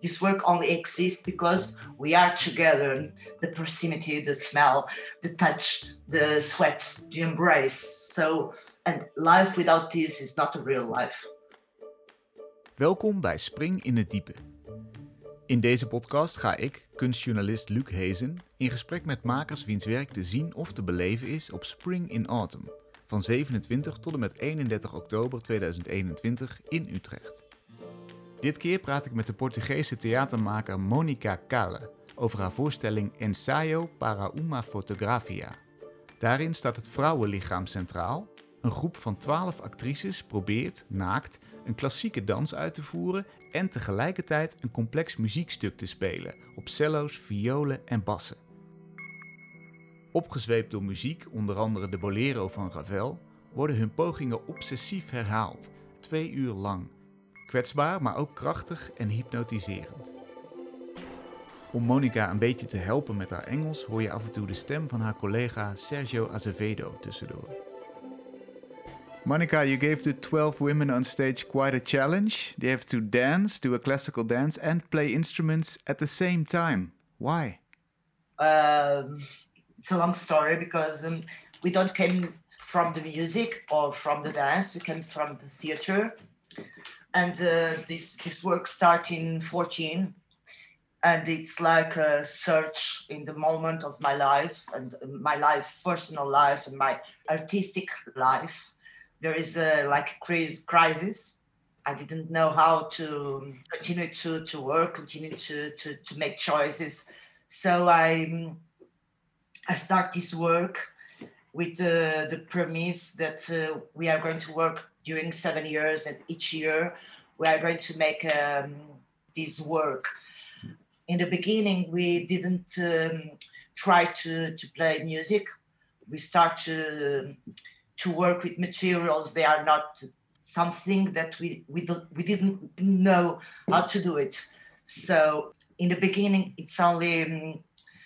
this work only exists because we are together. The proximity, the smell, the touch, the sweat, the embrace. So, and life without this is not a real life. Welkom bij Spring in het Diepe. In deze podcast ga ik, kunstjournalist Luc Hezen, in gesprek met makers wiens werk te zien of te beleven is op Spring in Autumn van 27 tot en met 31 oktober 2021 in Utrecht. Dit keer praat ik met de Portugese theatermaker Monica Kale over haar voorstelling Ensaio para uma fotografia. Daarin staat het vrouwenlichaam centraal. Een groep van 12 actrices probeert, naakt, een klassieke dans uit te voeren en tegelijkertijd een complex muziekstuk te spelen op cello's, violen en bassen. Opgezweept door muziek, onder andere de Bolero van Ravel, worden hun pogingen obsessief herhaald, twee uur lang. Kwetsbaar, maar ook krachtig en hypnotiserend. Om Monica een beetje te helpen met haar Engels hoor je af en toe de stem van haar collega Sergio Azevedo tussendoor. Monica, you gave the 12 women on stage quite a challenge. They have to dance, do a classical dance, and play instruments at the same time. Why? Um, it's a long story because um, we don't came from the music or from the dance. We came from the theater, and uh, this this work started in 14 and it's like a search in the moment of my life and my life personal life and my artistic life. There is a like crisis. I didn't know how to continue to to work continue to to, to make choices. So i i start this work with uh, the premise that uh, we are going to work during seven years and each year we are going to make um, this work in the beginning we didn't um, try to, to play music we start to to work with materials they are not something that we we don't we didn't know how to do it so in the beginning it's only um,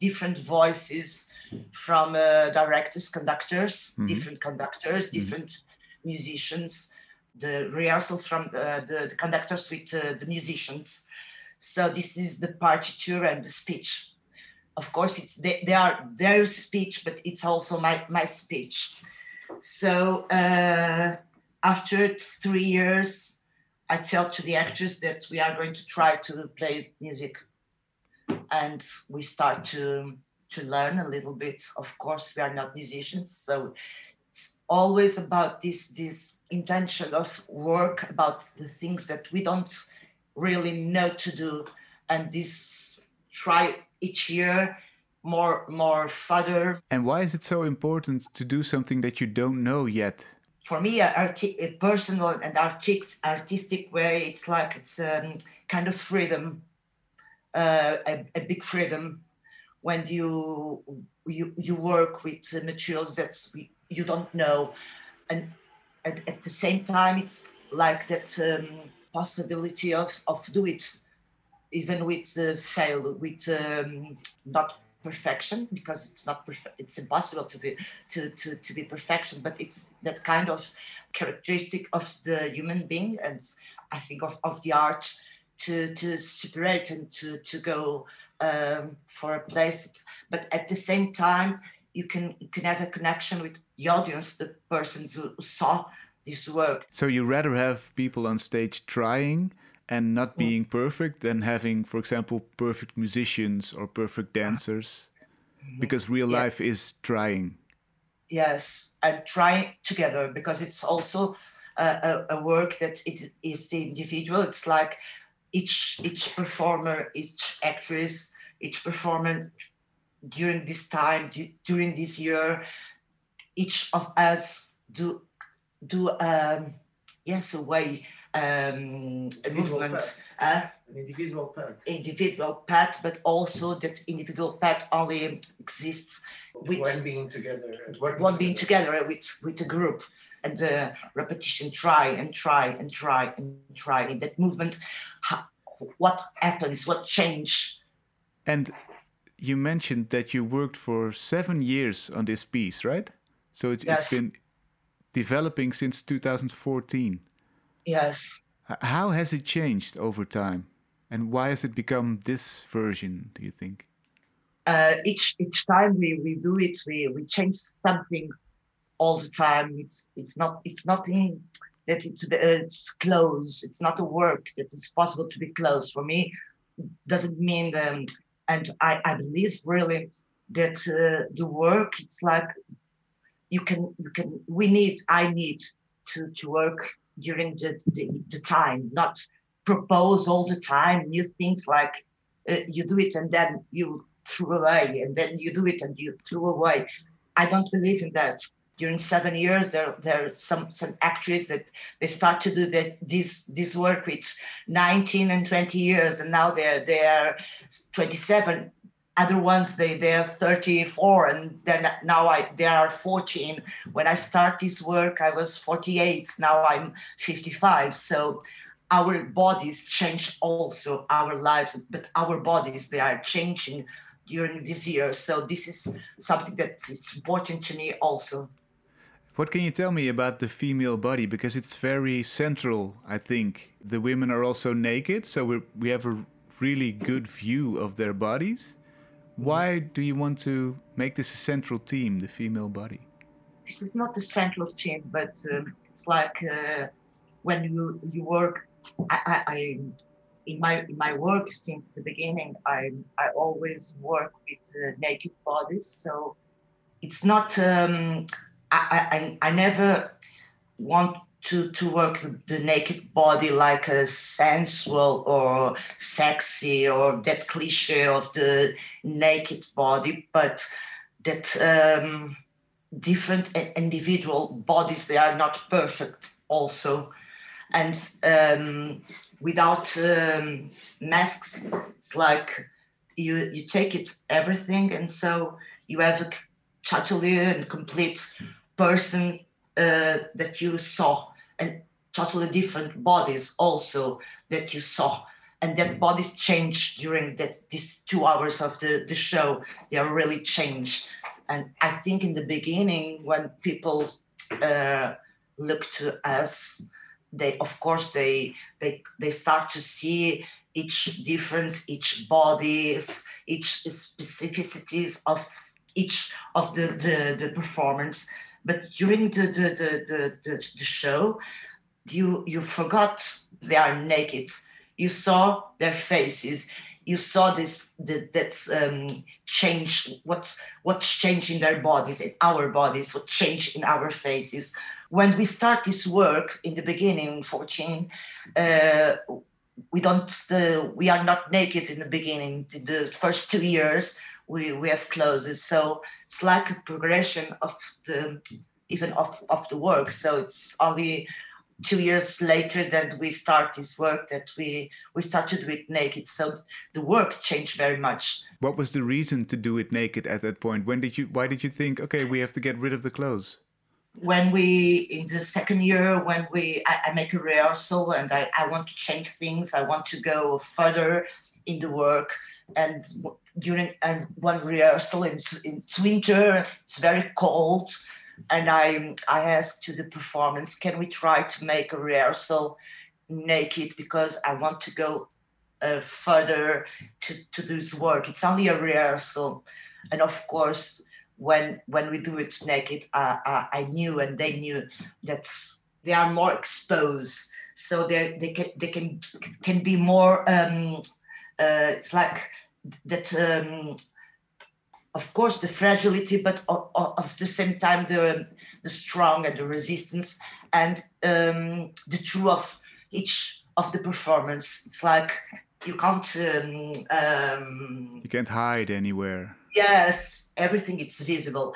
different voices from uh, directors conductors mm-hmm. different conductors mm-hmm. different. Musicians the rehearsal from the, the, the conductors with uh, the musicians so this is the partiture and the speech. Of course, it's they, they are their speech, but it's also my my speech. So uh, after three years, I tell to the actors that we are going to try to play music, and we start to to learn a little bit. Of course, we are not musicians, so it's always about this this intention of work about the things that we don't really know to do. And this try each year more more further. And why is it so important to do something that you don't know yet? For me a, a personal and artistic artistic way it's like it's a um, kind of freedom uh, a, a, big freedom. When you you you work with materials that you don't know. And at, at the same time it's like that um, possibility of of do it even with uh, fail with um, not perfection because it's not perfect it's impossible to be to, to to be perfection but it's that kind of characteristic of the human being and i think of, of the art to to separate and to to go um, for a place. But at the same time you can you can have a connection with the audience the persons who saw this work. So you rather have people on stage trying and not mm. being perfect than having, for example, perfect musicians or perfect dancers, mm-hmm. because real yeah. life is trying. Yes, and try together because it's also a, a, a work that it is the individual. It's like each each performer, each actress, each performer during this time, during this year, each of us do do um, yes a way um, a movement uh, an individual path. Individual path but also that individual path only exists with one being together one being together. with with a group and the repetition try and try and try and try. In that movement how, what happens what change? And you mentioned that you worked for seven years on this piece right so it, yes. it's been developing since 2014. Yes. How has it changed over time? And why has it become this version? Do you think? Uh, each each time we, we do it, we, we change something all the time. It's it's not it's nothing that it's uh, it's close. It's not a work that is possible to be close for me. Doesn't mean um, and I, I believe really that uh, the work it's like you can you can we need I need to to work during the the, the time, not propose all the time new things like uh, you do it and then you threw away and then you do it and you threw away. I don't believe in that during seven years there there are some some actors that they start to do that this this work with 19 and 20 years and now they're they're 27 other ones they they're 34 and then now i they are 14 when i start this work i was 48 now i'm 55 so our bodies change also our lives but our bodies they are changing during this year. So this is something that it's important to me also what can you tell me about the female body? Because it's very central, I think. The women are also naked, so we we have a really good view of their bodies. Why do you want to make this a central theme, the female body? This is not the central theme, but um, it's like uh, when you you work. I, I, I, in my in my work since the beginning, I I always work with uh, naked bodies, so it's not. Um, I, I, I never want to, to work the, the, naked body like a sensual or sexy or that cliche of the naked body, but that um, different individual bodies they are not perfect also, and um, without um, masks, it's like you you take it everything, and so you have a totally and complete person uh, that you saw and totally different bodies also that you saw. And that bodies change during that these two hours of the, the show. They are really changed. And i think in the beginning when people uh, look to us they of course they they they start to see each difference each bodies each specificities of each of the the, the performance but during the the, the, the, the, show, you you forgot they are naked. You saw their faces. You saw this the, that's um, change. What what's changed in their bodies, in our bodies, what changed in our faces. When we start this work in the beginning, 14, uh, we don't uh, we are not naked in the beginning. The, the first two years we, we have closes. So it's like a progression of the even of, of the work. So it's only two years later that we start this work that we we start to do it naked. So the work changed very much. What was the reason to do it naked at that point? When did you why did you think, okay, we have to get rid of the clothes? when we in the second year when we I, I, make a rehearsal and I, I want to change things i want to go further in the work and during and one rehearsal in, in winter it's very cold. And i i asked to the performance can we try to make a rehearsal naked? Because i want to go uh, further to, to this work. It's only a rehearsal. And of course when when we do it naked uh, uh, i knew and they knew that they are more exposed. So they they can they can can be more um, it's like that um, of course the fragility but of, the same time the the strong and the resistance and um, the true of each of the performance. It's like you can't um, um, you can't hide anywhere. Yes everything is visible.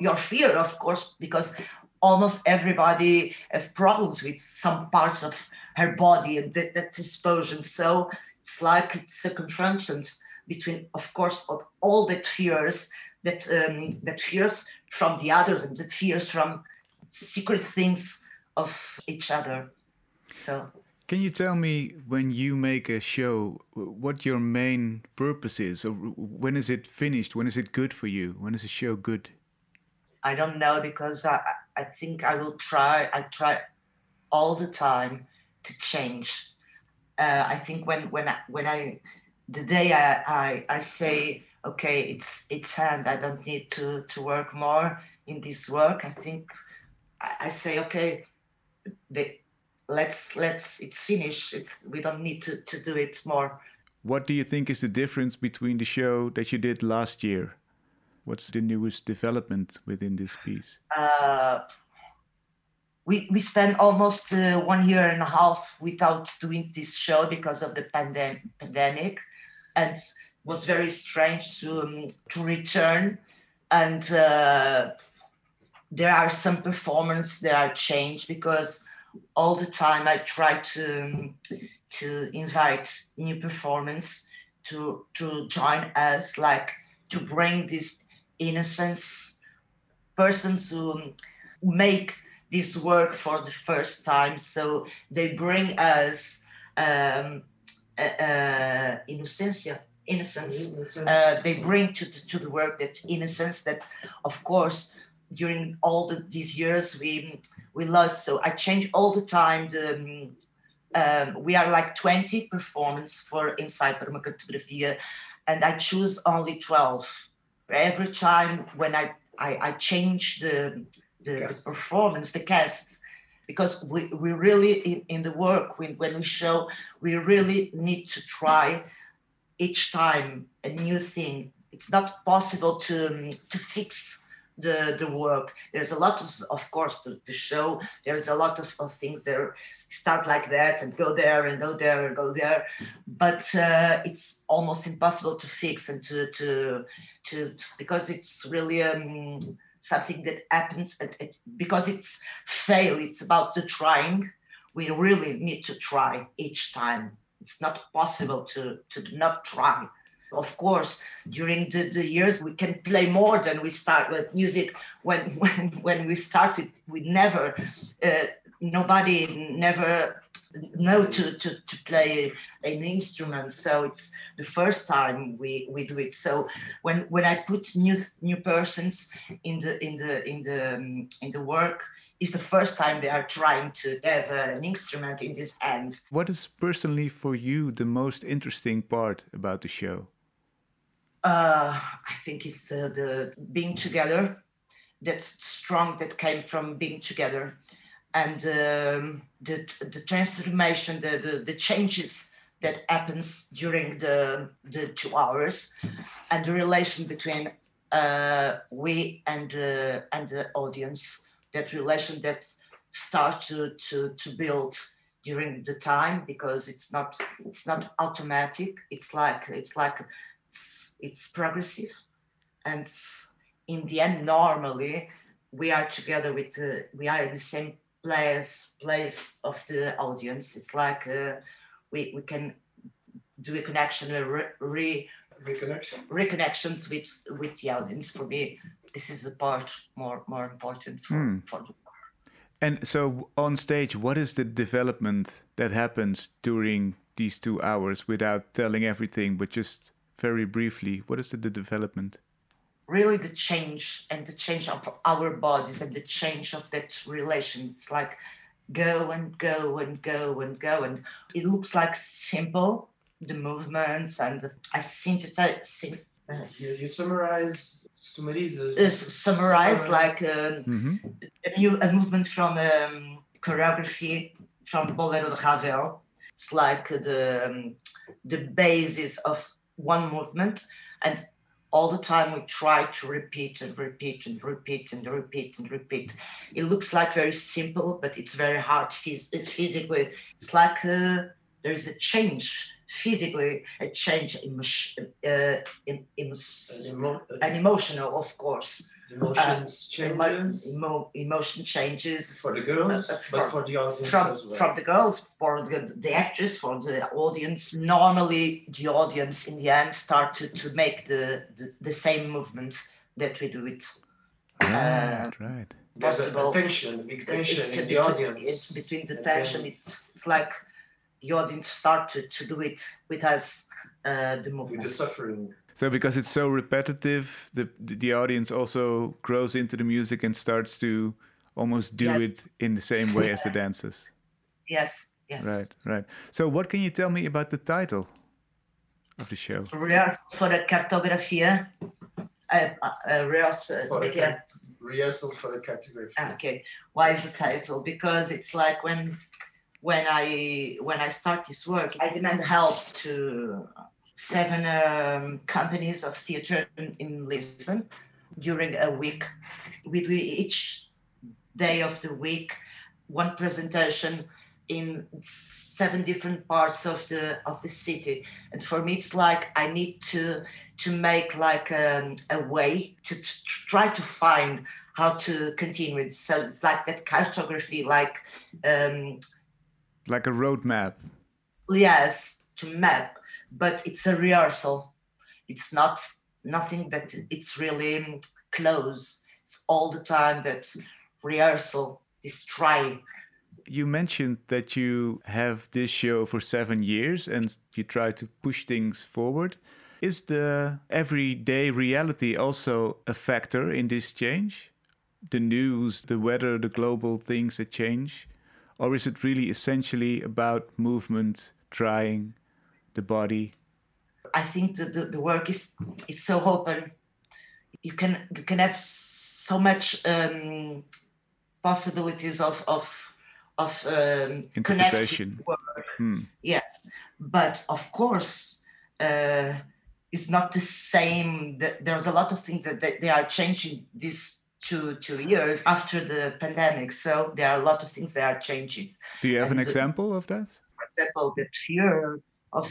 Your fear of course because almost everybody have problems with some parts of her body and that, that explosion so it's like it's a confrontation between, of course, of all the fears that um, that fears from the others and that fears from secret things of each other. So. Can you tell me when you make a show, what your main purpose is? Or when is it finished? When is it good for you? When is a show good? I don't know because I, I think I will try. I try all the time to change uh, I think when when I, when I the day I, I I say okay it's it's hand I don't need to to work more in this work I think I, I say okay the, let's let's it's finished. It's we don't need to to do it more. What do you think is the difference between the show that you did last year? What's the newest development within this piece? Uh, we we spent almost uh, one year and a half without doing this show because of the pandem- pandemic. And it was very strange to um, to return. And uh, there are some performances that are changed because all the time I try to to invite new performance to to join us, like to bring this innocence, persons who make this work for the first time. So they bring us um, uh, uh, innocencia, innocence. Uh, they bring to the, to the work that innocence that, of course, during all the, these years we we lost. So I change all the time. The um, we are like 20 performance for Ensaio para uma cartografia, and I choose only 12. Every time when I I, I change the the, the, performance, the casts, because we, we really in, in the work when, when we show we really need to try each time a new thing. It's not possible to to fix the the work. There's a lot of of course to, to show. There's a lot of, of things that start like that and go there and go there and go there. But uh, it's almost impossible to fix and to to to, to because it's really um, something that happens at, at, because it's fail it's about the trying. We really need to try each time. It's not possible to to not try. Of course, during the, the years, we can play more than we start with music. When when when we started, we never, uh, nobody never know to, to, to play an instrument. So it's the first time we, we do it. So when when I put new new persons in the in the in the um, in the work, is the first time they are trying to have uh, an instrument in these hands. What is personally for you the most interesting part about the show? uh, I think it's the, the being together, that strong that came from being together, and um, the the transformation, the, the the changes that happens during the the two hours, and the relation between uh, we and uh, and the audience. That relation that start to to to build during the time because it's not it's not automatic. It's like it's like it's progressive and in the end normally we are together with the, we are in the same place place of the audience it's like uh, we, we can do a connection a re, re, reconnection reconnections with with the audience for me this is the part more more important for, hmm. for the and so on stage, what is the development that happens during these two hours without telling everything, but just very briefly, what is the, the development? Really, the change and the change of our bodies and the change of that relation. It's like go and go and go and go. And it looks like simple, the movements and I synthesize. Uh, you, you summarize, summarize, uh, summarize, summarize like uh, mm-hmm. a new a movement from um, choreography from Bolero de Ravel. It's like the um, the basis of one movement and all the time we try to repeat and repeat and repeat and repeat and repeat. It looks like very simple but it's very hard phys- physically. It's like uh, there is a change physically a change in, uh, in, in, an, emo- an emotional of course Emotions uh, changes. Emo, emotion changes for the girls, uh, from, but for the audience from, as well. From the girls, for the, the actors, for the audience. Normally, the audience in the end start to, to make the, the, the same movement that we do it. Right, uh, right. There's a tension, a big tension it's in the audience. It's between the tension. It's, it's like the audience start to, to do it with us, uh, the movement. With the suffering. So because it's so repetitive, the the audience also grows into the music and starts to almost do yes. it in the same way as the dancers. Yes, Yes. Right, right. So, what can you tell me about the title of the show? Rehearsal for the cartografia. Uh, uh, rehearsal, for the rehearsal for the cartography. Ah, okay. Why is the title? Because it's like when when I when I start this work, I demand help to seven um, companies of theater in, in Lisbon during a week. We do each day of the week one presentation in seven different parts of the of the city. And for me it's like i need to to make like um, a way to, to, try to find how to continue it. So it's like that cartography like um like a roadmap yes to map but it's a rehearsal it's not nothing that it's really close it's all the time that rehearsal is trying you mentioned that you have this show for seven years and you try to push things forward. Is the everyday reality also a factor in this change? The news, the weather, the global things that change? Or is it really essentially about movement, trying the body? I think the, the, the work is is so open. You can you can have so much um, possibilities of, of of um, interpretation. Hmm. Yes, but of course, uh, it's not the same. There's a lot of things that they are changing these two two years after the pandemic. So there are a lot of things that are changing. Do you have and an example of that? For example, the fear of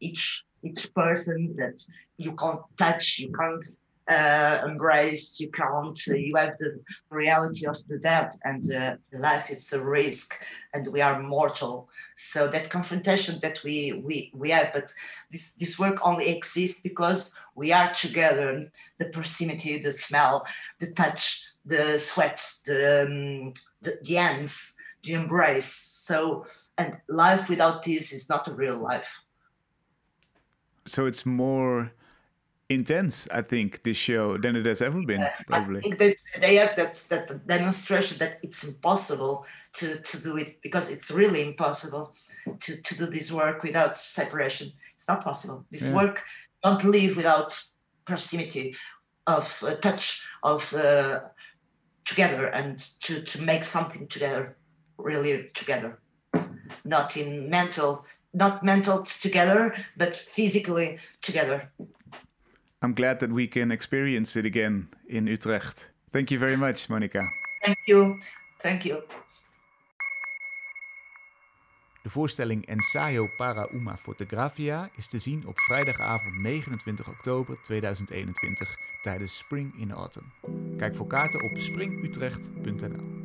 each each person that you can't touch, you can't uh, embraced. You can't. Uh, you have the reality of the death, and uh, life is a risk, and we are mortal. So that confrontation that we we we have, but this this work only exists because we are together. The proximity, the smell, the touch, the sweat, the um, the, the ends, the embrace. So and life without this is not a real life. So it's more intense, I think, this show than it has ever been, probably. I think that they have that, that demonstration that it's impossible to, to do it because it's really impossible to, to do this work without separation. It's not possible. This yeah. work don't live without proximity of uh, touch of uh, together and to, to make something together, really together, not in mental, not mental together, but physically together. I'm glad that we can experience it again in Utrecht. Thank you very much, Monica. Thank you. Thank you. De voorstelling Ensayo para uma fotografia is te zien op vrijdagavond 29 oktober 2021 tijdens Spring in Autumn. Kijk voor kaarten op springutrecht.nl.